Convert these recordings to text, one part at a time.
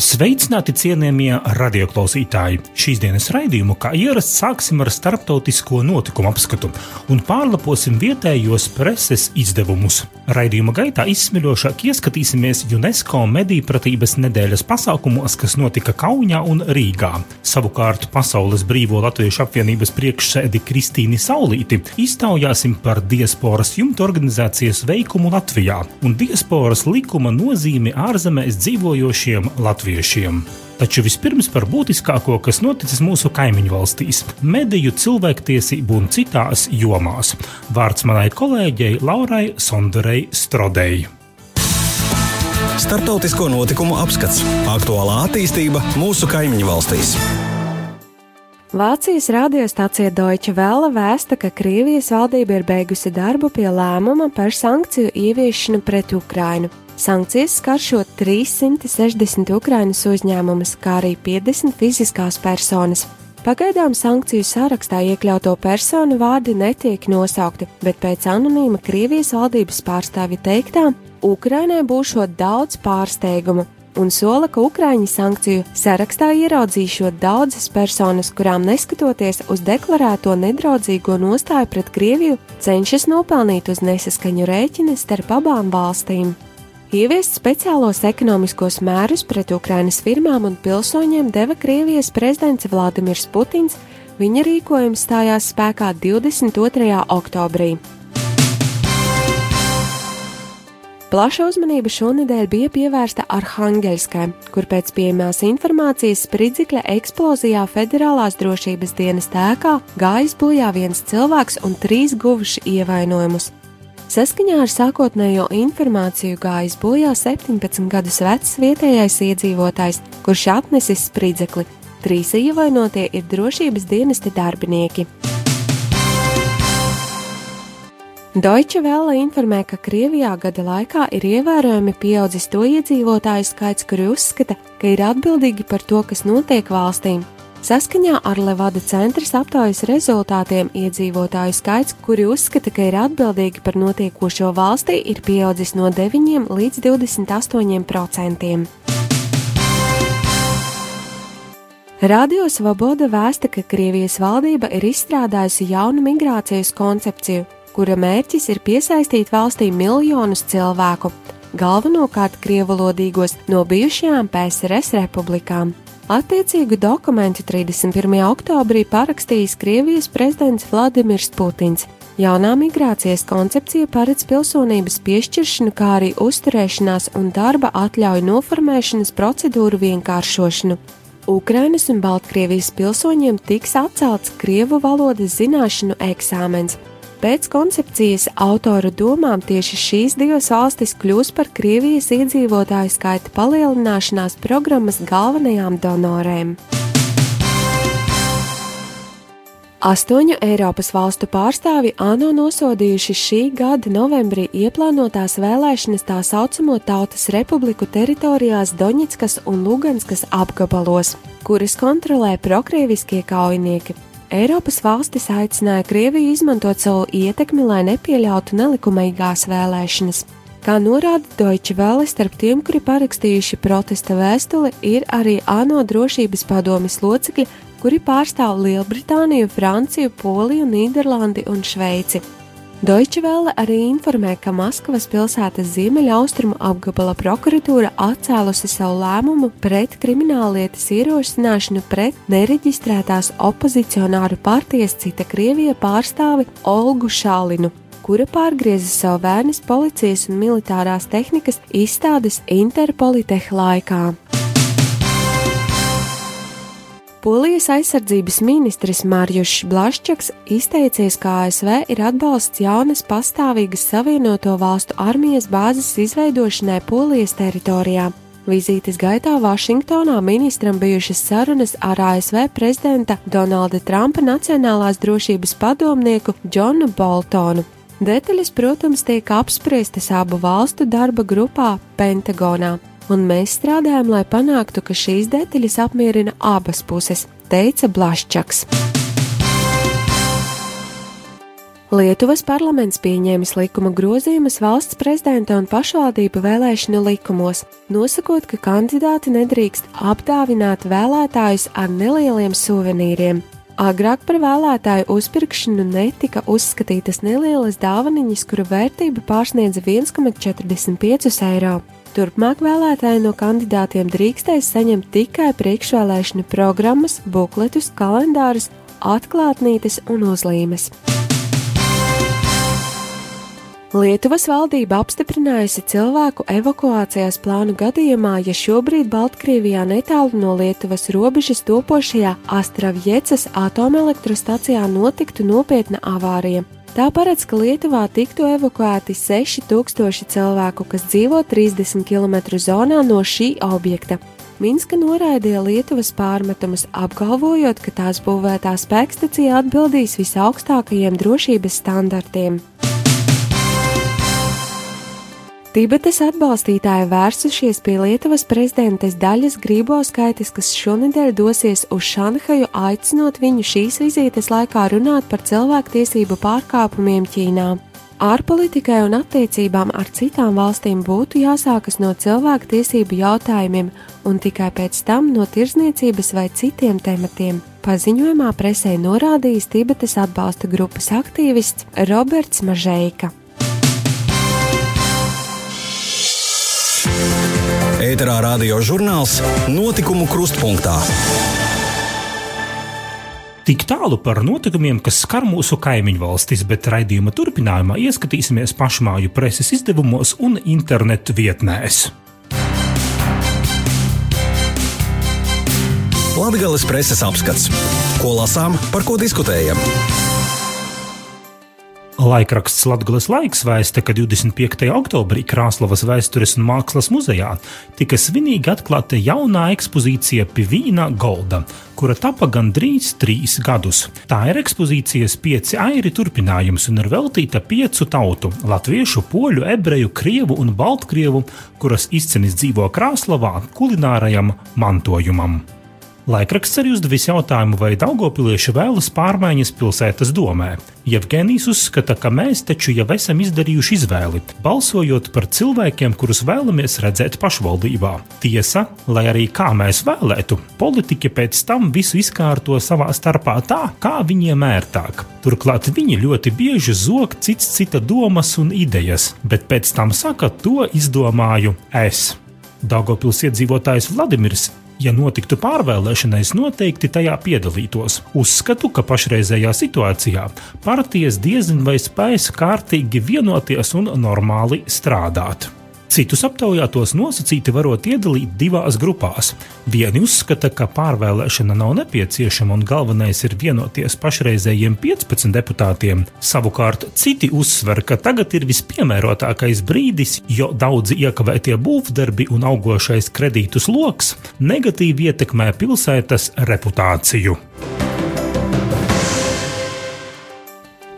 Sveicināti cienījamie radioklausītāji! Šīs dienas raidījumu, kā ierasts, sāksim ar starptautisko notikumu apskatu un pārlaposim vietējos preses izdevumus. Raidījuma gaitā izsmeļošāk ieskatīsimies UNESCO mediju pratības nedēļas pasākumos, kas notika Kaunijā un Rīgā. Savukārt Pasaules Brīvo Latviešu apvienības priekšsēdi Kristīni Saulīti iztaujāsim par diasporas jumta organizācijas veikumu Latvijā un diasporas likuma nozīmi ārzemēs dzīvojošiem Latvijiem latviešiem. Taču vispirms par būtiskāko, kas noticis mūsu kaimiņu valstīs - mediju, cilvēktiesību un citās jomās. Vārds manai kolēģei Laurai Sonderei Strodei. Startautisko notikumu apskats - aktuālā attīstība mūsu kaimiņu valstīs. Vācijas radiostācija Deutsche Welle vēsta, ka Krievijas valdība ir beigusi darbu pie lēmuma par sankciju ieviešanu pret Ukrainu. Sankcijas skar šo 360 Ukrainas uzņēmumus, kā arī 50 fiziskās personas. Pagaidām sankciju sarakstā iekļauto personu vārdi netiek nosaukti, bet pēc anonīma Krievijas valdības pārstāvja teiktā, Ukrainai būšot daudz pārsteigumu, un sola, ka Ukraiņi sankciju sarakstā ieraudzīšot daudzas personas, kurām neskatoties uz deklarēto nedraudzīgo nostāju pret Krieviju, cenšas nopelnīt uz nesaskaņu rēķina starp abām valstīm. Ieviest speciālos ekonomiskos mērus pret Ukrainas firmām un pilsoņiem deva Krievijas prezidents Vladimirs Putins. Viņa rīkojums stājās spēkā 22. oktobrī. Plaša uzmanība šonadēļ bija pievērsta Arhangelskai, kur pēc pieejamās informācijas spridzekļa eksplozijā federālās drošības dienas tēkā gājis bojā viens cilvēks un trīs guvuši ievainojumus. Saskaņā ar sākotnējo informāciju gājis bojā 17 gadus vecs vietējais iedzīvotājs, kurš atnesis spridzekli. Trīs ievainotie ir drošības dienesta darbinieki. Deutsche Welle informē, ka Krievijā gada laikā ir ievērojami pieaudzis to iedzīvotāju skaits, kuri uzskata, ka ir atbildīgi par to, kas notiek valstīm, Saskaņā ar Levada centras aptaujas rezultātiem iedzīvotāju skaits, kuri uzskata, ka ir atbildīgi par notiekošo valstī, ir pieaudzis no 9 līdz 28 procentiem. Radio Svoboda vēsta, ka Krievijas valdība ir izstrādājusi jaunu migrācijas koncepciju, kura mērķis ir piesaistīt valstī miljonus cilvēku, galvenokārt krievalodīgos no bijušajām PSRS republikām. Attiecīgu dokumentu 31. oktobrī parakstījis Krievijas prezidents Vladimirs Putins. Jaunā migrācijas koncepcija paredz pilsonības piešķiršanu, kā arī uzturēšanās un darba atļauju noformēšanas procedūru vienkāršošanu. Ukrainas un Baltkrievijas pilsoņiem tiks atcelts Krievu valodas zināšanu eksāmens, Pēc koncepcijas autoru domām tieši šīs divas valstis kļūs par Krievijas iedzīvotāju skaita palielināšanās programmas galvenajām donorēm. Astoņu Eiropas valstu pārstāvi ANO nosodījuši šī gada novembrī ieplānotās vēlēšanas tā saucamo Tautas Republiku teritorijās Doņetskas un Luganskas apgabalos, kuras kontrolē prokrieviskie kaujinieki. Eiropas valstis aicināja Krieviju izmantot savu ietekmi, lai nepieļautu nelikumīgās vēlēšanas. Kā norāda Deutsche Welle, starp tiem, kuri parakstījuši protesta vēstuli, ir arī ANO drošības padomis locekļi, kuri pārstāv Lielbritāniju, Franciju, Poliju, Nīderlandi un Šveici. Deutsche Welle arī informē, ka Maskavas pilsētas ziemeļaustrumu apgabala prokuratūra atcēlusi savu lēmumu pret krimināllietas ierosināšanu pret nereģistrētās opozicionāru partijas cita Krievija pārstāvi Olgu Šālinu kura pārgrieza savu vērnes policijas un militārās tehnikas izstādes Interpoliteh laikā. Polijas aizsardzības ministrs Mārjušs Blaščaks izteicies, ka ASV ir atbalsts jaunas pastāvīgas savienoto valstu armijas bāzes izveidošanai Polijas teritorijā. Vizītes gaitā Vašingtonā ministram bijušas sarunas ar ASV prezidenta Donalda Trumpa Nacionālās drošības padomnieku Džonu Boltonu. Detaļas, protams, tiek apspriestas abu valstu darba grupā Pentagonā, un mēs strādājam, lai panāktu, ka šīs detaļas apmierina abas puses, teica Blaščaks. Lietuvas parlaments pieņēmis likuma grozījumus valsts prezidenta un pašvaldību vēlēšanu likumos, nosakot, ka kandidāti nedrīkst apdāvināt vēlētājus ar nelieliem suvenīriem. Agrāk par vēlētāju uzpirkšanu netika uzskatītas nelielas dāvaniņas, kuru vērtība pārsniedza 1,45 eiro. Turpmāk vēlētāji no kandidātiem drīkstēs saņemt tikai priekšvēlēšanu programmas, bukletus, kalendārus, atklātnītes un uzlīmes. Lietuvas valdība apstiprinājusi cilvēku evakuācijas plānu gadījumā, ja šobrīd Baltkrievijā netālu no Lietuvas robežas topošajā Astravjecas atomelektrostacijā notiktu nopietna avārija. Tā paredz, ka Lietuvā tiktu evakuēti 6000 cilvēku, kas dzīvo 30 km zonā no šī objekta. Minska noraidīja Lietuvas pārmetumus, apgalvojot, ka tās būvētā spēkstacija atbildīs visaugstākajiem drošības standartiem. Tibetas atbalstītāji vērsušies pie Lietuvas prezidentes Daļas Grīboskaitis, kas šonadēļ dosies uz Šanhaju, aicinot viņu šīs vizītes laikā runāt par cilvēktiesību pārkāpumiem Ķīnā. Ārpolitikai un attiecībām ar citām valstīm būtu jāsākas no cilvēktiesību jautājumiem un tikai pēc tam no tirzniecības vai citiem tematiem. Paziņojumā presē norādījis Tibetas atbalsta grupas aktīvists Roberts Mažeika. Ēterā radio žurnāls Notikumu krustpunktā. Tik tālu par notikumiem, kas skar mūsu kaimiņu valstis, bet raidījuma turpinājumā ieskatīsimies pašmāju preses izdevumos un internetu vietnēs. Latvijas preses apskats. Ko lasām, par ko diskutējam? Laikraksts Latvijas laiks vēsta, ka 25. oktobrī Krāslavas vēstures un mākslas muzejā tika svinīgi atklāta jaunā ekspozīcija Pivīna Golda, kura tapa gandrīz trīs gadus. Tā ir ekspozīcijas pieci airi turpinājums un ir veltīta piecu tautu - latviešu, poļu, ebreju, krievu un baltkrievu, kuras izcenis dzīvo Krāslavā, kulinārajam mantojumam. Laikraksts arī uzdevis jautājumu, vai Daugopilieši vēlas pārmaiņas pilsētas domē. Jevgenijs uzskata, ka mēs taču jau esam izdarījuši izvēli, balsojot par cilvēkiem, kurus vēlamies redzēt pašvaldībā. Tiesa, lai arī kā mēs vēlētu, politiķi pēc tam visu izkārto savā starpā tā, kā viņiem ērtāk. Turklāt viņi ļoti bieži zog cits cita domas un idejas, bet pēc tam saka, to izdomāju es. Daugopils iedzīvotājs Vladimirs ja notiktu pārvēlēšanas, noteikti tajā piedalītos. Uzskatu, ka pašreizējā situācijā partijas diezin vai spējas kārtīgi vienoties un normāli strādāt. Citus aptaujātos nosacīti varot iedalīt divās grupās. Vieni uzskata, ka pārvēlēšana nav nepieciešama un galvenais ir vienoties pašreizējiem 15 deputātiem. Savukārt citi uzsver, ka tagad ir vispiemērotākais brīdis, jo daudzi iekavētie būvdarbi un augošais kredītu sloks negatīvi ietekmē pilsētas reputāciju.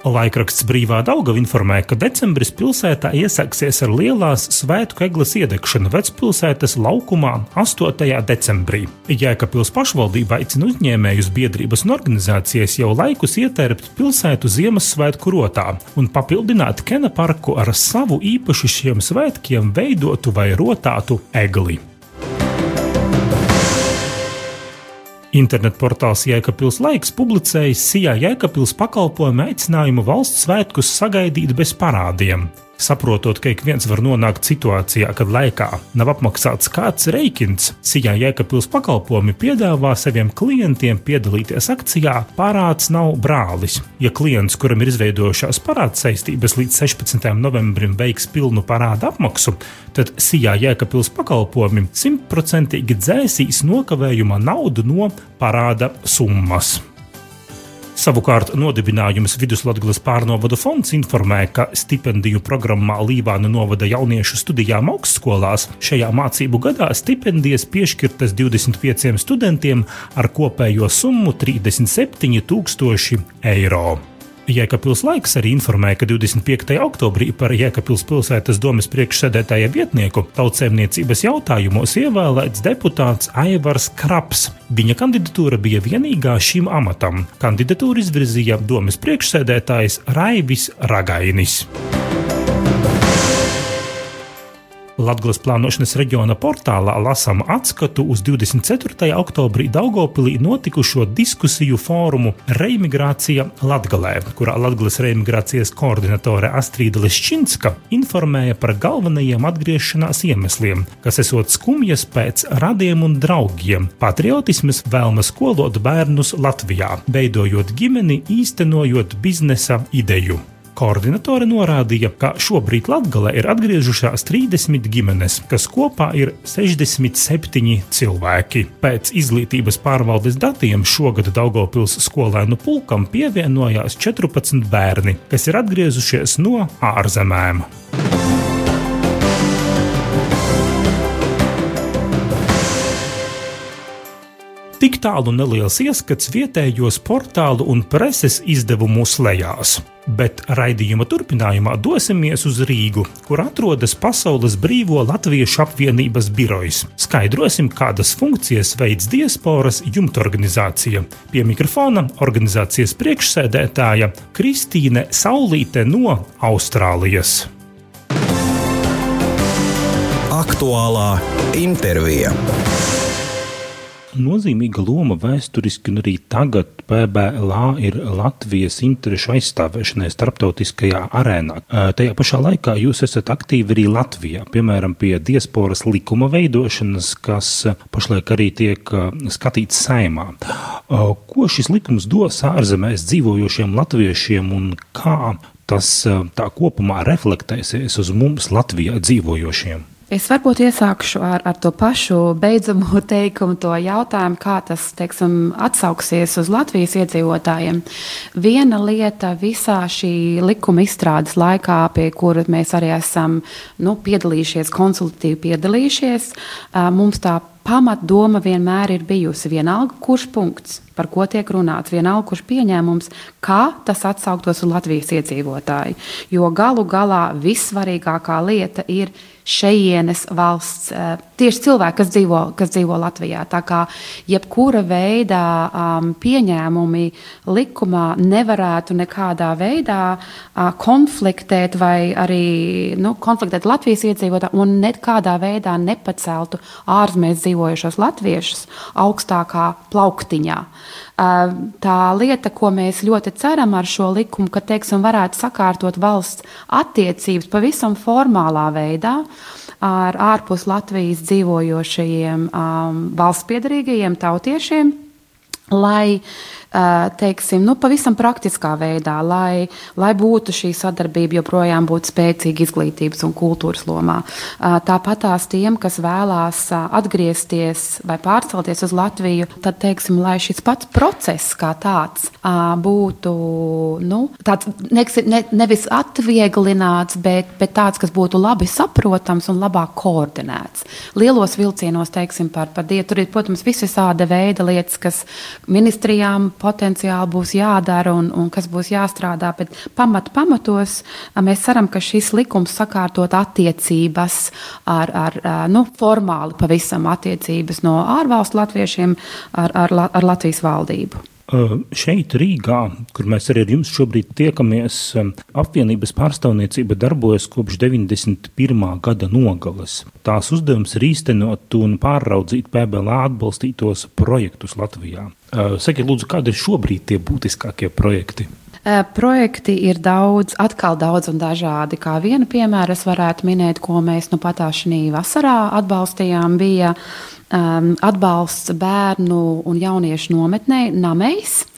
Laikraksts Brīvā Daugava informē, ka decembris pilsētā iesāksies ar lielās svētku eglas iedegšanu vecpilsētas laukumā 8. decembrī. Jēkabpils pašvaldība aicina uzņēmējus biedrības un organizācijas jau laikus ietērpt pilsētu Ziemassvētku rotā un papildināt Kena parku ar savu īpaši šiem svētkiem veidotu vai rotātu egli. Internetportāls Jēkabils laiks publicējis Sijā Jēkabils pakalpojumu aicinājumu valsts svētkus sagaidīt bez parādiem. Saprotot, ka ik viens var nonākt situācijā, kad laikā nav apmaksāts kāds reikins, Sijā Jēkabils pakalpojumi piedāvā saviem klientiem piedalīties akcijā Parāds nav brālis. Ja klients, kuram ir izveidojušās parāda saistības līdz 16. novembrim, veiks pilnu parāda apmaksu, tad Sijā Jēkabils pakalpojumi simtprocentīgi dzēsīs nokavējuma naudu no parāda summas. Savukārt nodibinājums Viduslatgales pārnovada fonds informē, ka stipendiju programmā Lībāna novada jauniešu studijām augstskolās šajā mācību gadā stipendijas piešķirtas 25 studentiem ar kopējo summu 37 000 eiro. Jēkabpils laiks arī informēja, ka 25. oktobrī par Jēkabpils pilsētas domas priekšsēdētāja vietnieku tautsēmniecības jautājumos ievēlēts deputāts Aivars Kraps. Viņa kandidatūra bija vienīgā šim amatam. Kandidatūru izvirzīja domas priekšsēdētājs Raivis Ragainis. Latvijas plānošanas reģiona portālā lasām atskatu uz 24. oktobrī Daugopilī notikušo diskusiju fórumu Reimigrācija Latgalē, kurā Latvijas reimigrācijas koordinatore Astrīda Leščinska informēja par galvenajiem atgriešanās iemesliem, kas esot skumjas pēc radiem un draugiem, patriotismas vēlme skolot bērnus Latvijā, veidojot ģimeni, īstenojot biznesa ideju. Koordinatore norādīja, ka šobrīd Latvijā ir atgriežušās 30 ģimenes, kas kopā ir 67 cilvēki. Pēc izglītības pārvaldes datiem šogad Daugopils skolēnu pulkam pievienojās 14 bērni, kas ir atgriezušies no ārzemēm. Tik tālu neliels ieskats vietējos portālu un preses izdevumu slēgās. Bet raidījuma turpinājumā dosimies uz Rīgu, kur atrodas Pasaules Brīvo Latviešu apvienības birojas. Skaidrosim, kādas funkcijas veids diasporas jumtorganizācija. Pie mikrofona organizācijas priekšsēdētāja Kristīne Saulīte no Austrālijas. Aktuālā intervija nozīmīga loma vēsturiski un arī tagad PBLA ir Latvijas interešu aizstāvēšanai starptautiskajā arēnā. Tajā pašā laikā jūs esat aktīvi arī Latvijā, piemēram, pie diasporas likuma veidošanas, kas pašlaik arī tiek skatīts saimā. Ko šis likums dos ārzemēs dzīvojošiem latviešiem un kā tas tā kopumā reflektēsies uz mums Latvijā dzīvojošiem? Es varbūt iesākšu ar, ar to pašu beidzamo teikumu, to jautājumu, kā tas teiksim, atsauksies uz Latvijas iedzīvotājiem. Viena lieta visā šī likuma izstrādes laikā, pie kura mēs arī esam nu, piedalījušies, konsultatīvi piedalījušies, mums tā pamatdoma vienmēr ir bijusi vienalga, kurš punkts, par ko tiek runāts, vienalga, kurš pieņēmums, kā tas atsauktos uz Latvijas iedzīvotāju. Jo galu galā vissvarīgākā lieta ir šejienes valsts, eh, tieši cilvēki, kas dzīvo, kas dzīvo Latvijā. Tā kā jebkura veida um, pieņēmumi likumā nevarētu nekādā veidā uh, konfliktēt vai arī nu, konfliktēt Latvijas iedzīvotāju un nekādā veidā nepaceltu ārzemēs dzīvojušos latviešus augstākā plauktiņā. Uh, tā lieta, ko mēs ļoti ceram ar šo likumu, ka teiksim, varētu sakārtot valsts attiecības pavisam formālā veidā ar ārpus Latvijas dzīvojošajiem um, valsts piedarīgajiem tautiešiem, lai teiksim, nu, pavisam praktiskā veidā, lai, lai būtu šī sadarbība joprojām būtu spēcīga izglītības un kultūras lomā. Tāpat tās tiem, kas vēlās atgriezties vai pārcelties uz Latviju, tad, teiksim, lai šis pats process kā tāds būtu nu, tāds, ne, nevis atvieglināts, bet, bet tāds, kas būtu labi saprotams un labāk koordinēts. Lielos vilcienos, teiksim, par, par dietu, tur ir, protams, visvisāda veida lietas, kas ministrijām potenciāli būs jādara un, un kas būs jāstrādā. Bet pamat, pamatos mēs ceram, ka šis likums sakārtot attiecības ar, ar nu, formāli pavisam attiecības no ārvalstu latviešiem ar, ar, ar Latvijas valdību. Šeit, Rīgā, kur mēs arī ar jums šobrīd tiekamies, apvienības pārstāvniecība darbojas kopš 91. gada nogales. Tās uzdevums ir īstenot un pāraudzīt PBLā atbalstītos projektus Latvijā. Sakiet, lūdzu, kādi ir šobrīd tie būtiskākie projekti? Projekti ir daudz, atkal daudz un dažādi. Kā vienu piemēru es varētu minēt, ko mēs nu patā šī vasarā atbalstījām, bija um, atbalsts bērnu un jauniešu nometnē Namejs, um,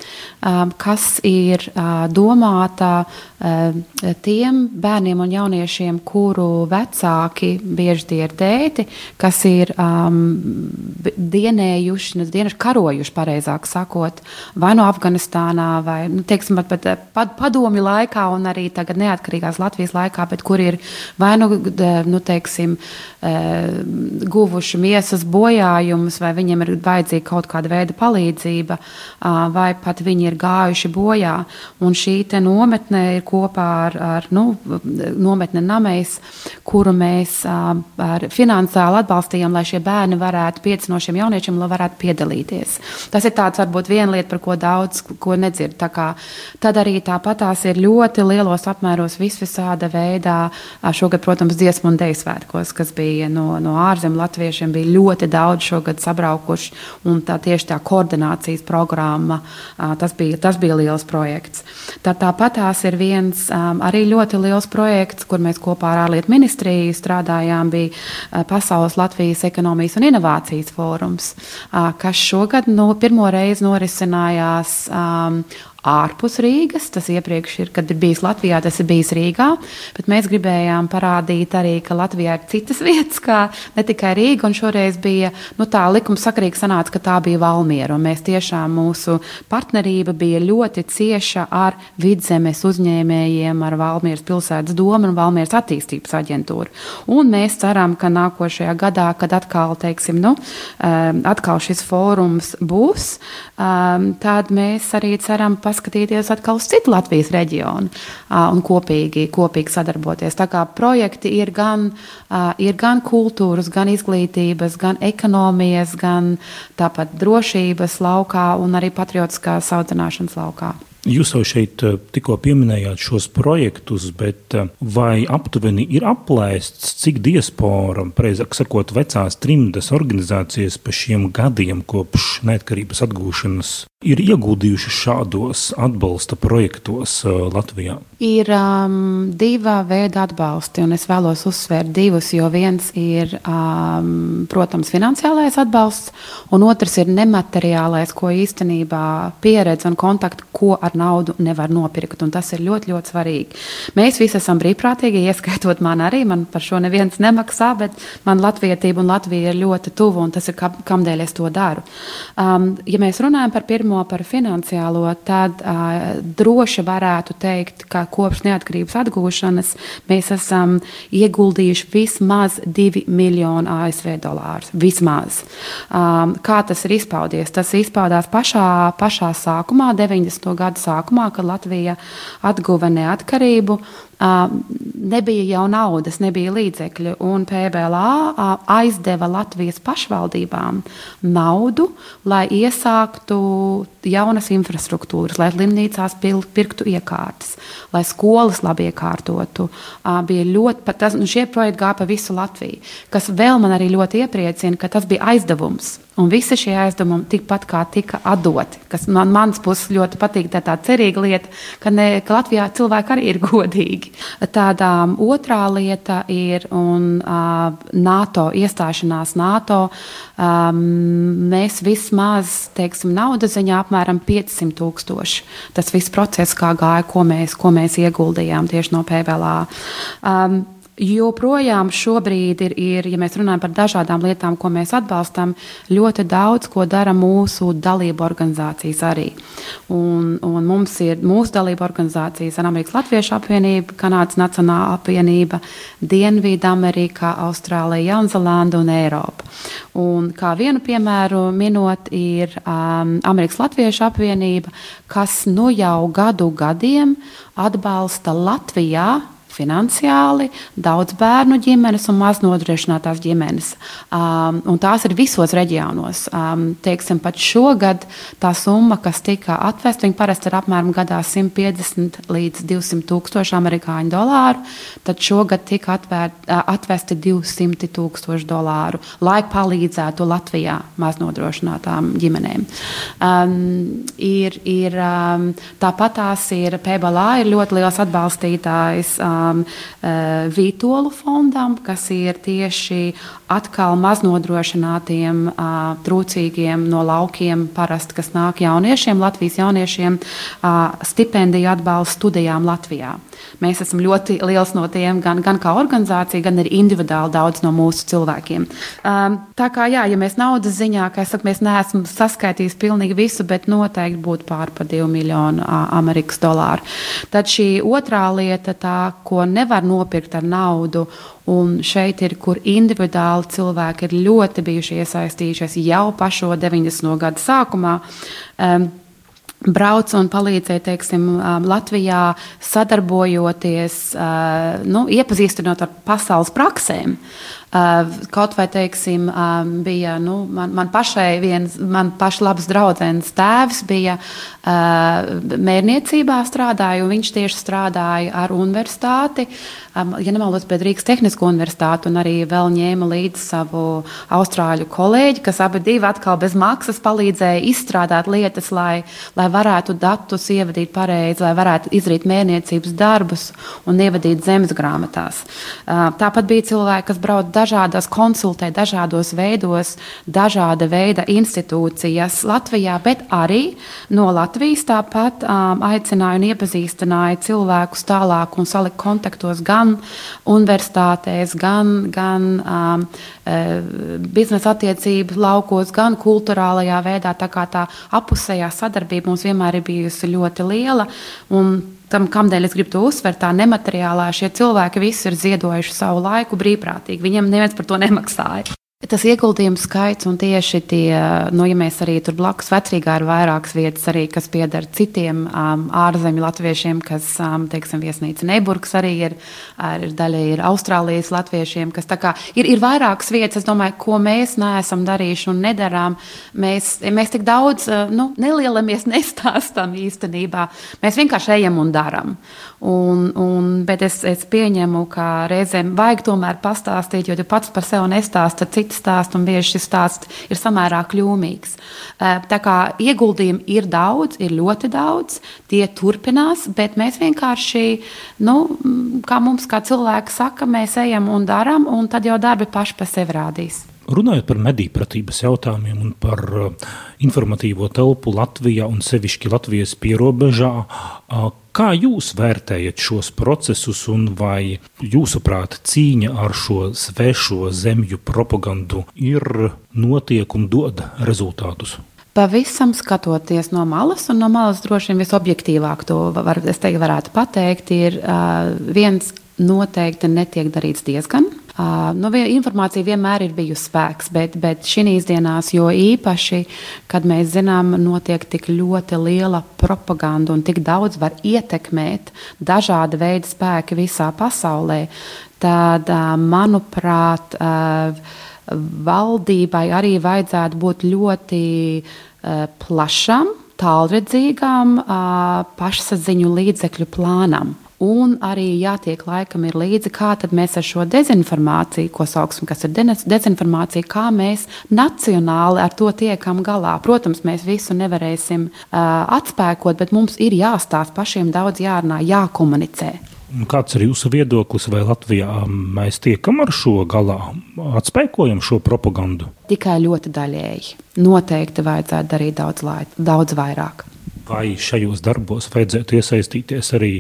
kas ir uh, domāta uh, tiem bērniem un jauniešiem, kuru vecāki, bieži tie ir tēti, kas ir um, dienējuši, nu, dieneši karojuši, pareizāk sakot, vai no Afganistānā, vai, nu, teiksim, pat, pat pad, padomju laikā un arī tagad neatkarīgās Latvijas laikā, bet kur ir vai nu, nu teiksim, uh, guvuši miesas bojā bojājumus, vai viņiem ir vajadzīga kaut kāda veida palīdzība, vai pat pat viņi ir gājuši bojā. Un šī nometne ir kopā ar, ar nu, nometne Namejs, kuru mēs uh, finansiāli atbalstījām, lai šie bērni varētu, pieci no šiem jauniešiem, varētu piedalīties. Tas ir tāds varbūt viena lieta, par ko daudz ko nedzird. Tad arī tāpatās ir ļoti lielos apmēros visvisāda veidā. Šogad, protams, dziesmu un deju svētkos, kas bija no, no ārzemju latviešiem, bija ļoti daudz šogad sabraukuši. Un tā tieši tā koordinācijas programma, tas bija, tas bija liels projekts. Tā, tāpat tās ir viens arī ļoti liels projekts, kur mēs kopā ar ārlietu ministriju strādājām, bija Pasaules Latvijas ekonomijas un inovācijas fórums, kas šogad no pirmo reizi norisinājās ārpus Rīgas. Tas iepriekš ir, kad ir bijis Latvijā, tas ir bijis Rīgā. Bet mēs gribējām parādīt arī, ka Latvijā ir citas vietas, kā ne tikai Rīga. Un šoreiz bija nu, tā likumsakarīgi sanāca, ka tā bija Valmiera. Mēs tiešām mūsu partnerība bija ļoti cieša ar vidzemes uzņēmējiem, ar Valmieras pilsētas domu un Valmieras attīstības aģentūru. Un mēs ceram, ka nākošajā gadā, kad atkal, teiksim, nu, um, atkal šis fórums būs, um, tad mēs arī ceram paskatīties paskatīties atkal uz citu Latvijas reģionu un kopīgi, kopīgi sadarboties. Tā kā projekti ir gan, ir gan kultūras, gan izglītības, gan ekonomijas, gan tāpat drošības laukā un arī patriotiskās audzināšanas laukā. Jūs jau šeit eh, tikko pieminējāt šos projektus, bet eh, vai aptuveni ir aplēsts, cik diaspora, precīzāk sakot, vecās trimdas organizācijas pa šiem gadiem kopš neatkarības atgūšanas ir ieguldījuši šādos atbalsta projektos eh, Latvijā? Ir um, divi veidi atbalsti, un es vēlos uzsvērt divus, jo viens ir, um, protams, finansiālais atbalsts, un otrs ir nemateriālais, ko īstenībā pieredze un kontakti, ko ar naudu nevar nopirkt. Tas ir ļoti, ļoti svarīgi. Mēs visi esam brīvprātīgi, ieskaitot man arī. Man par šo neviens nemaksā, bet man latvietība un Latvija ir ļoti tuvu, un tas ir kam, kamdēļ es to daru. Um, ja mēs runājam par pirmo, par finansiālo, tad uh, droši varētu teikt, ka kopš neatkarības atgūšanas mēs esam ieguldījuši vismaz 2 miljonu ASV dolārus. Vismaz. Um, kā tas ir izpaudies? Tas izpaudās pašā, pašā sākumā, 90. gadu sākumā, kad Latvija atguva neatkarību, nebija jau naudas, nebija līdzekļu. Un PBLā aizdeva Latvijas pašvaldībām naudu, lai iesāktu jaunas infrastruktūras, lai slimnīcās pirktu iekārtas, lai skolas labi iekārtotu. Bija ļoti, tas, nu šie projekti gāja pa visu Latviju, kas vēl man arī ļoti iepriecina, ka tas bija aizdevums. Un visi šie aizdevumi tikpat kā tika atdoti, kas man manas puses ļoti patīk. Tā ir tā cerīga lieta, ka, ne, ka Latvijā cilvēki arī ir godīgi. Tāda otrā lieta ir un, uh, NATO iestāšanās NATO. Um, mēs vismaz, teiksim, naudas ziņā apmēram 500 tūkstoši. Tas viss process, kā gāja, ko mēs, ko mēs ieguldījām tieši no PVLā. Um, Joprojām šobrīd ir, ir, ja mēs runājam par dažādām lietām, ko mēs atbalstam, ļoti daudz ko dara mūsu dalību organizācijas arī. Un, un mums ir mūsu dalību organizācijas Amerikas Latviešu apvienību, Kanādas Nacionāla apvienība, Dienvidamerika, Austrālija, Jaunzēlanda un Eiropa. Un kā vienu piemēru minot, ir um, Amerikas Latviešu apvienība, kas nu jau gadu gadiem atbalsta Latvijā finansiāli, daudz bērnu ģimenes un maznodrošinātās ģimenes. Um, tās ir visos reģionos. Um, teiksim, pat šogad tā summa, kas tika atvesta, viņa parasti ir apmēram gadā 150 līdz 200 tūkstoši amerikāņu dolāru. Tad šogad tika atvērt, atvesti 200 tūkstoši dolāru, lai palīdzētu Latvijā maznodrošinātām ģimenēm. Um, ir, ir, um, tāpat tās ir PBLA, ir ļoti liels atbalstītājs. Um, um, uh, Vītolu fondam, kas ir tieši atkal maznodrošinātiem, uh, trūcīgiem no laukiem, parasti, kas nāk jauniešiem, Latvijas jauniešiem, uh, stipendiju atbalstu studijām Latvijā. Mēs esam ļoti liels no tiem, gan, gan kā organizācija, gan arī individuāli daudz no mūsu cilvēkiem. Um, tā kā, jā, ja mēs naudas ziņā, kā es saku, mēs neesam saskaitījis pilnīgi visu, bet noteikti būtu pār par 2 miljonu Amerikas dolāru. Tad šī otrā lieta, tā, ko nevar nopirkt ar naudu, Un šeit ir, kur individuāli cilvēki ir ļoti bijuši iesaistījušies jau pašo 90. gadu sākumā. Um, brauc un palīdzēja teiksim, Latvijā, sadarbojoties, nu, iepazīstinot ar pasaules praksēm. Kaut vai, teiksim, bija nu, man, man pašai viens, man paša labs draugs tēvs bija mērniecībā strādāja, un viņš tieši strādāja ar universitāti, ja nemaldos, pie Rīgas Tehnisko universitāti, un arī vēl ņēma līdzi savu austrāļu kolēģi, kas abi divi atkal bez maksas palīdzēja izstrādāt lietas, lai, lai varētu datus ievadīt pareizi, lai varētu izdarīt mērniecības darbus un ievadīt zemes grāmatās. Tāpat bija cilvēki, kas brauca dažādās, konsultē dažādos veidos, dažāda veida institūcijas Latvijā, bet arī no Latvijas tāpat um, aicināja un iepazīstināja cilvēkus tālāk un salika kontaktos gan universitātēs, gan, gan um, biznesa attiecību laukos, gan kultūrālajā veidā. Tā kā tā apusējā sadarbība mums vienmēr ir bijusi ļoti liela. Un tam, kādēļ es gribu to uzsvērt, tā nemateriālā šie cilvēki visi ir ziedojuši savu laiku brīvprātīgi. Viņiem neviens par to nemaksāja. Tas ieguldījums skaits un tieši tie, nu, ja mēs arī tur blakus vecrīgā ir vairākas vietas, arī, kas pieder citiem um, ārzemju latviešiem, kas, um, teiksim, viesnīca Neiburgas arī ir, ir daļa ir Austrālijas latviešiem, kas tā kā ir, ir vairākas vietas, es domāju, ko mēs neesam darījuši un nedarām. Mēs, mēs tik daudz, uh, nu, nelielamies nestāstam īstenībā. Mēs vienkārši ejam un darām. Un, un, bet es, es pieņemu, ka reizēm vajag tomēr pastāstīt, jo ja pats par sevi nestāsta, tad citi stāsta, un bieži šis stāsts ir samērā kļūmīgs. Tā kā ieguldījumi ir daudz, ir ļoti daudz, tie turpinās, bet mēs vienkārši, nu, kā mums kā cilvēki saka, mēs ejam un darām, un tad jau darbi paši pa sevi rādīs. Runājot par mediju pratības jautājumiem un par uh, informatīvo telpu Latvijā un sevišķi Latvijas pierobežā, uh, kā jūs vērtējat šos procesus un vai jūsuprāt cīņa ar šo svešo zemju propagandu ir notiek un dod rezultātus? Pavisam skatoties no malas, un no malas droši vien visobjektīvāk to var, teikt, varētu pateikt, ir uh, viens noteikti netiek darīts diezgan Uh, nu, informācija vienmēr ir bijusi spēks, bet, bet šīs dienās, jo īpaši, kad mēs zinām, notiek tik ļoti liela propaganda un tik daudz var ietekmēt dažāda veida spēki visā pasaulē, tad, uh, manuprāt, uh, valdībai arī vajadzētu būt ļoti plašam, tālredzīgam pašsaziņu līdzekļu plānam. Un arī jātiek laikam ir līdzi, kā mēs ar šo dezinformāciju, ko sauksim, kas ir dezinformācija, kā mēs nacionāli ar to tiekam galā. Protams, mēs visu nevarēsim uh, atspēkot, bet mums ir jāstāsta pašiem daudz jārunā, jākomunicē. Kāds ir jūsu viedoklis, vai Latvijā mēs tiekam ar šo galā, atspēkojam šo propagandu? Tikai ļoti daļēji. Noteikti vajadzētu darīt daudz, lai, daudz vairāk. Vai šajos darbos vajadzētu iesaistīties arī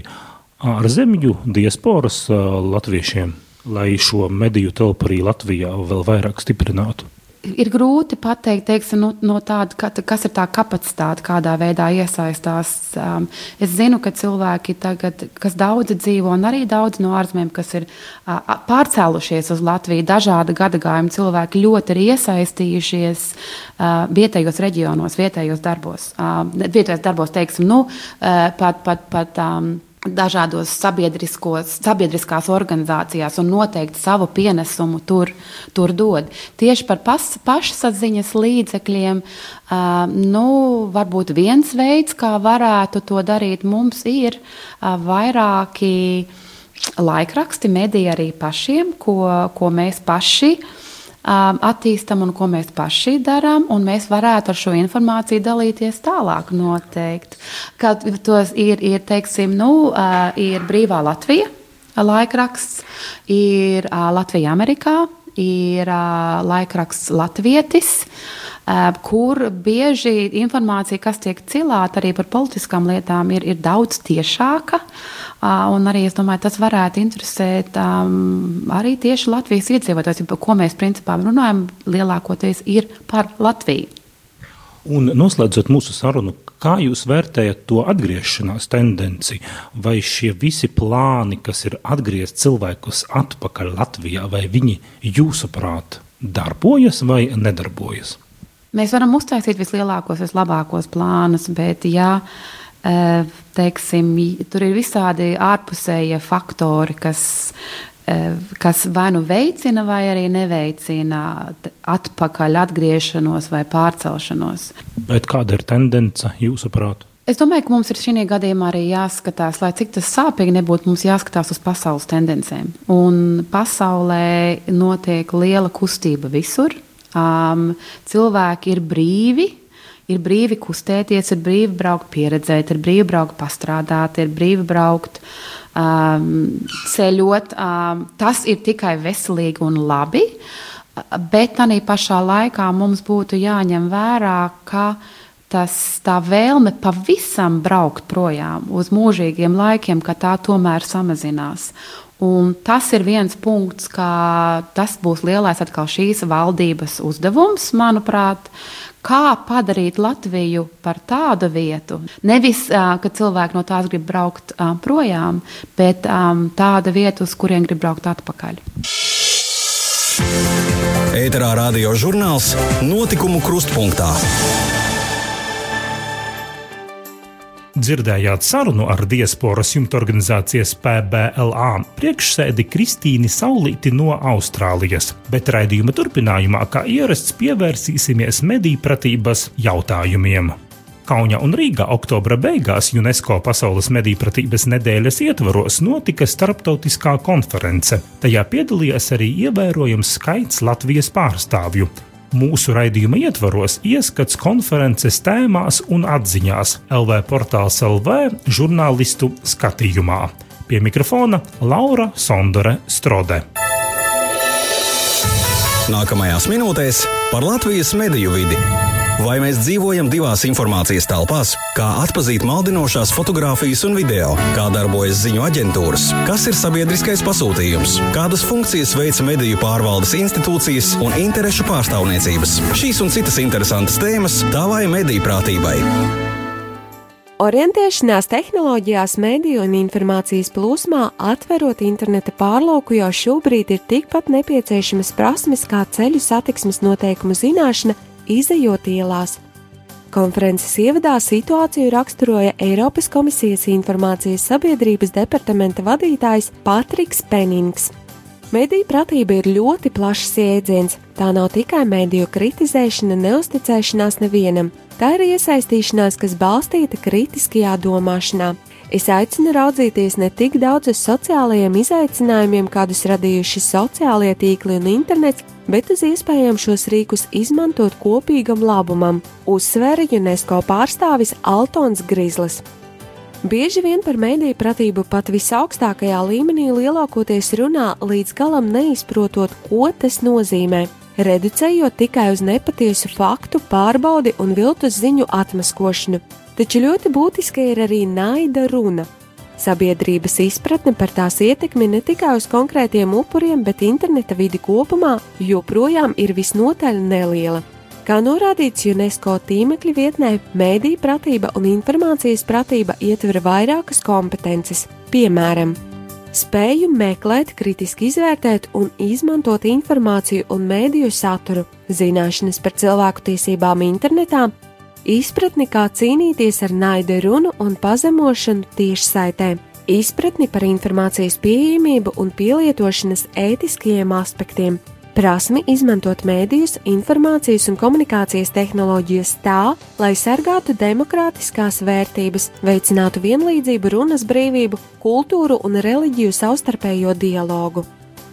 ārzemju diasporas latviešiem, lai šo mediju telpu arī Latvijā vēl vairāk stiprinātu? ir grūti pateikt, teiksim, no, no tāda, kas ir tā kapacitāte, kādā veidā iesaistās. Um, es zinu, ka cilvēki tagad, kas daudzi dzīvo, un arī daudz no ārzemēm, kas ir uh, pārcēlušies uz Latviju, dažāda gadagājuma cilvēki ļoti ir iesaistījušies uh, vietējos reģionos, vietējos darbos. Uh, vietējos darbos, teiksim, nu, uh, pat, pat, pat um, dažādos sabiedriskās organizācijās un noteikti savu pienesumu tur, tur dod. Tieši par pas, pašsaziņas līdzekļiem, uh, nu, varbūt viens veids, kā varētu to darīt, mums ir uh, vairāki laikraksti, mediji arī pašiem, ko, ko mēs paši uh, attīstam un ko mēs paši darām, un mēs varētu ar šo informāciju dalīties tālāk noteikti. Kad tos ir, ir teiksim, nu, uh, ir brīvā Latvija laikraksts, ir uh, Latvija Amerikā, ir laikraksts Latvietis. Kur bieži informācija, kas tiek cilāta arī par politiskām lietām, ir, ir daudz tiešāka. Un arī es domāju, tas varētu interesēt um, arī tieši Latvijas iedzīvotājus, par ko mēs principā runājam, lielākoties ir par Latviju. Un noslēdzot mūsu sarunu, kā jūs vērtējat to atgriešanās tendenci? Vai šie visi plāni, kas ir atgriezt cilvēkus atpakaļ Latvijā, vai viņi jūsuprāt darbojas vai nedarbojas? Mēs varam uztaisīt vislielākos, vislabākos plānus, bet ja eh, teiksim, tur ir visādi ārpusējie faktori, kas, kas vai nu veicina, vai arī neveicina atpakaļ atgriešanos vai pārcelšanos. Bet kāda ir tendence jūsuprāt? Es domāju, ka mums ir šī gadījumā arī jāskatās, lai cik tas sāpīgi nebūtu, mums jāskatās uz pasaules tendencēm. Un pasaulē notiek liela kustība visur. Um, cilvēki ir brīvi, ir brīvi kustēties, ir brīvi braukt, pieredzēt, ir brīvi braukt, pastrādāt, ir brīvi braukt, um, ceļot. Um, tas ir tikai veselīgi un labi, bet tā pašā laikā mums būtu jāņem vērā, ka tas, tā vēlme pavisam braukt projām uz mūžīgiem laikiem, ka tā tomēr samazinās. Un tas ir viens punkts, kā tas būs lielais atkal šīs valdības uzdevums, manuprāt, kā padarīt Latviju par tādu vietu. Nevis, ka cilvēki no tās grib braukt projām, bet tāda vieta, uz kurien grib braukt atpakaļ. Ēterā radio žurnāls Notikumu krustpunktā. Dzirdējāt sarunu ar diasporas jumta organizācijas PBLA priekšsēdi Kristīni Saulīti no Austrālijas, bet raidījuma turpinājumā, kā ierasts, pievērsīsimies medīpratības jautājumiem. Kaunijā un Rīgā oktobra beigās UNESCO Pasaules medīpratības nedēļas ietvaros notika starptautiskā konference. Tajā piedalījās arī ievērojams skaits Latvijas pārstāvju. Mūsu raidījuma ietvaros ieskats konferences tēmās un atziņās LV portāls LV žurnālistu skatījumā. Pie mikrofona Laura Sondore Strode. Nākamajās minūtēs par Latvijas mediju vidi. Vai mēs dzīvojam divās informācijas telpās? Kā atzīt maldinošās fotogrāfijas un video? Kā darbojas ziņu aģentūras? Kas ir sabiedriskais pasūtījums? Kādas funkcijas veic mediju pārvaldes institūcijas un interešu pārstāvniecības? Šīs un citas interesantas tēmas tavai mediju prātībai. Orientēšanās tehnoloģijās, mediju un informācijas plūsmā, atverot interneta pārlauku, jau šobrīd ir tikpat nepieciešamas prasmes kā ceļu satiksmes noteikumu zināšana izējot ielās. Konferences ievadā situāciju raksturoja Eiropas komisijas informācijas sabiedrības departamenta vadītājs Patriks Penings. Mediju pratība ir ļoti plašs jēdziens. Tā nav tikai mediju kritizēšana, neusticēšanās nevienam, tā ir iesaistīšanās, kas balstīta kritiskajā domāšanā. Es aicinu raudzīties ne tik daudz uz sociālajiem izaicinājumiem, kādus radījuši sociālie tīkli un internets, bet uz iespējām šos rīkus izmantot kopīgam labumam, uzsvēra UNESCO pārstāvis Altons Grizlis. Bieži vien par mēdīju pratību pat visaugstākajā līmenī lielākoties runā līdz galam neizprotot, ko tas nozīmē, reducējot tikai uz nepatiesu faktu pārbaudi un viltus ziņu atmaskošanu taču ļoti būtiska ir arī naida runa. Sabiedrības izpratne par tās ietekmi ne tikai uz konkrētiem upuriem, bet interneta vidi kopumā joprojām ir visnotaļ neliela. Kā norādīts UNESCO tīmekļa vietnē, mēdīņu pratība un informācijas pratība ietver vairākas kompetences, piemēram, spēju meklēt, kritiski izvērtēt un izmantot informāciju un mēdīju saturu, zināšanas par cilvēku tiesībām internetā, izpratni, kā cīnīties ar naida runu un pazemošanu tiešsaitē, izpratni par informācijas pieejamību un pielietošanas ētiskajiem aspektiem, prasmi izmantot mēdījus, informācijas un komunikācijas tehnoloģijas tā, lai sargātu demokrātiskās vērtības, veicinātu vienlīdzību, runas brīvību, kultūru un reliģiju savstarpējo dialogu.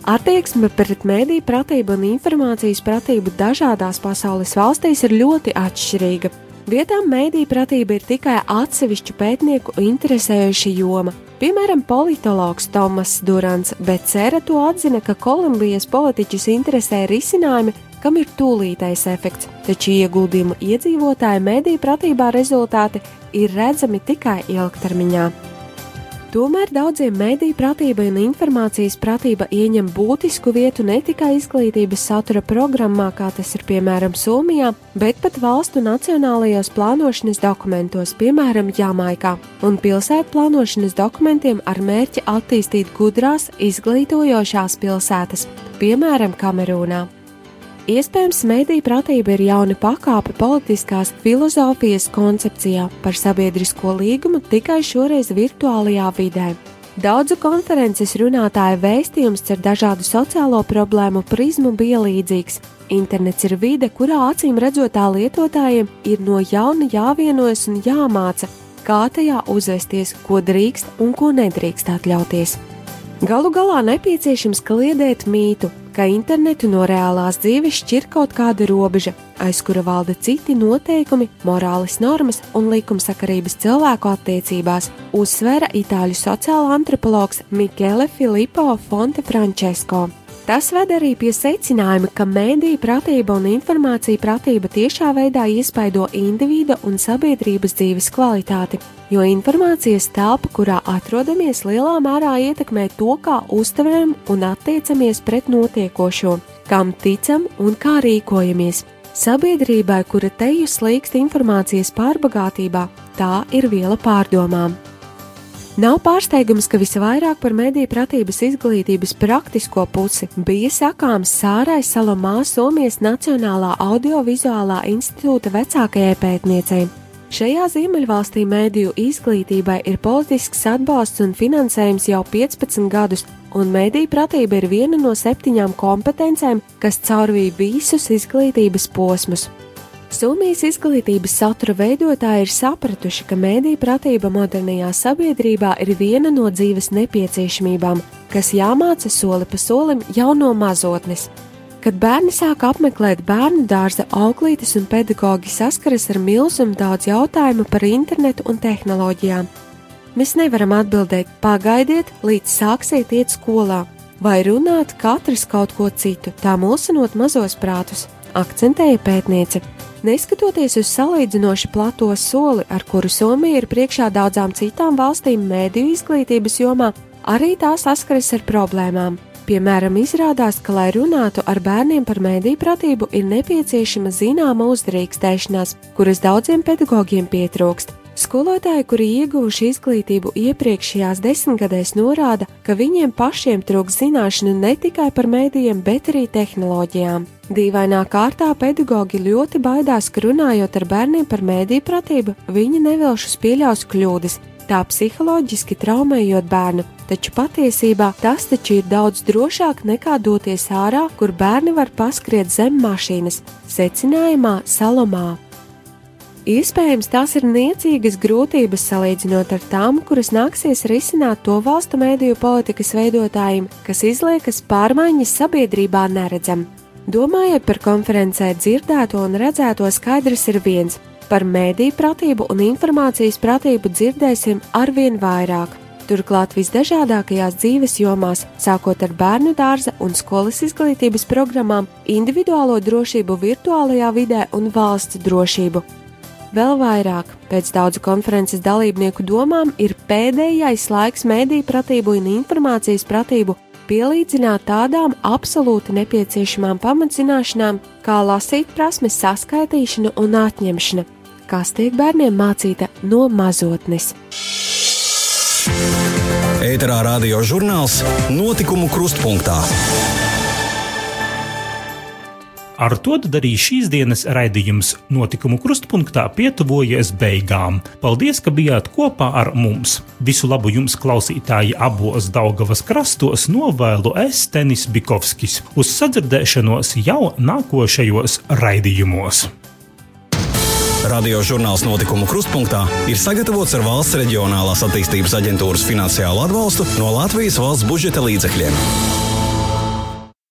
Attieksme pret mēdīju pratību un informācijas pratību dažādās pasaules valstīs ir ļoti atšķirīga. Vietām mēdīņu pratība ir tikai atsevišķu pētnieku interesējuša joma. Piemēram, politologs Tomas Durants, bet Cera to atzina, ka Kolumbijas politiķus interesē risinājumi, kam ir tūlītais efekts, taču ieguldījumu iedzīvotāju mēdīņu pratībā rezultāti ir redzami tikai ilgtermiņā. Tomēr daudziem mēdīju pratība un informācijas pratība ieņem būtisku vietu ne tikai izglītības satura programmā, kā tas ir piemēram Somijā, bet pat valstu nacionālajos plānošanas dokumentos, piemēram, Jamaikā, un pilsētu plānošanas dokumentiem ar mērķi attīstīt gudrās, izglītojošās pilsētas, piemēram, Kamerūnā. Iespējams, mediju pratība ir jauna pakāpe politiskās filozofijas koncepcijā par sabiedrisko līgumu tikai šoreiz virtuālajā vidē. Daudzu konferences runātāju vēstījums ar dažādu sociālo problēmu prizmu bija līdzīgs. Internets ir vide, kurā acīm redzotā lietotājiem ir no jauna jāvienojas un jāmāca, kā tajā uzvesties, ko drīkst un ko nedrīkst atļauties. Galu galā nepieciešams kliedēt mītu, ka internetu no reālās dzīves šķir kaut kāda robeža, aiz kura valda citi noteikumi, morāles normas un likumsakarības cilvēku attiecībās, uzsvēra itāļu sociāla antropologs Mikele Filippo Fonte Francesco. Tas ved arī pie secinājuma, ka mēdīņu pratība un informācija pratība tiešā veidā iespaido individa un sabiedrības dzīves kvalitāti, jo informācijas telpa, kurā atrodamies, lielā mērā ietekmē to, kā uztveram un attiecamies pret notiekošo, kam ticam un kā rīkojamies. Sabiedrībai, kura teju slīkst informācijas pārbagātībā, tā ir viela pārdomām. Nav pārsteigums, ka visvairāk par mediju pratības izglītības praktisko pusi bija sakāms Sārai Salomā Somijas Nacionālā audiovizuālā institūta vecākajai pētniecei. Šajā Ziemeļvalstī mēdīju izglītībai ir politisks atbalsts un finansējums jau 15 gadus, un mēdīju pratība ir viena no septiņām kompetencēm, kas caurvīja visus izglītības posmus. Somijas izglītības satura veidotāji ir sapratuši, ka mēdīņu pratība modernajā sabiedrībā ir viena no dzīves nepieciešamībām, kas jāmāca soli pa solim jau no mazotnes. Kad bērni sāk apmeklēt bērnu dārza auklītes un pedagoģi saskaras ar milzumu daudz jautājumu par internetu un tehnoloģijām, mēs nevaram atbildēt, pagaidiet, līdz sāksiet iet skolā, vai runāt katrs kaut ko citu, tā mulsinot mazos prātus, akcentēja pētniece. Neskatoties uz salīdzinoši plato soli, ar kuru Somija ir priekšā daudzām citām valstīm mēdīju izglītības jomā, arī tā saskaras ar problēmām. Piemēram, izrādās, ka, lai runātu ar bērniem par mēdīju pratību, ir nepieciešama zināma uzdrīkstēšanās, kuras daudziem pedagogiem pietrūkst. Skolotāji, kuri ieguvuši izglītību iepriekšējās desmitgadēs, norāda, ka viņiem pašiem trūks zināšanu ne tikai par mēdījiem, bet arī tehnoloģijām. Dīvainā kārtā pedagoģi ļoti baidās, ka runājot ar bērniem par mēdīju pratību, viņi nevilšus pieļaus kļūdas, tā psiholoģiski traumējot bērnu, taču patiesībā tas taču ir daudz drošāk nekā doties ārā, kur bērni var paskriet zem mašīnas, secinājumā Salomā. Iespējams, tās ir niecīgas grūtības salīdzinot ar tām, kuras nāksies risināt to valstu mēdīju politikas veidotājiem, kas izliekas pārmaiņas sabiedrībā neredzam. Domājot par konferencē dzirdēto un redzēto, skaidrs ir viens - par mēdīju pratību un informācijas pratību dzirdēsim arvien vairāk. Turklāt visdažādākajās dzīves jomās, sākot ar bērnu dārza un skolas izglītības programmām, individuālo drošību virtuālajā vidē un valsts drošību, Vēl vairāk, pēc daudzu konferences dalībnieku domām, ir pēdējais laiks mēdīju pratību un informācijas pratību pielīdzināt tādām absolūti nepieciešamām pamatzināšanām, kā lasīt prasmes, saskaitīšana un atņemšana, kas tiek bērniem mācīta no mazotnes. Ēterā radio žurnāls Notikumu krustpunktā. Ar to arī šīs dienas raidījums notikumu krustpunktā pietuvojas beigām. Paldies, ka bijāt kopā ar mums! Visu labu jums, klausītāji, abos Daugavas krastos novēlu es Tenis Bikovskis uz sadzirdēšanos jau nākošajos raidījumos. Radio žurnāls notikumu krustpunktā ir sagatavots ar valsts reģionālās attīstības aģentūras finansiālu atbalstu no Latvijas valsts budžeta līdzekļiem.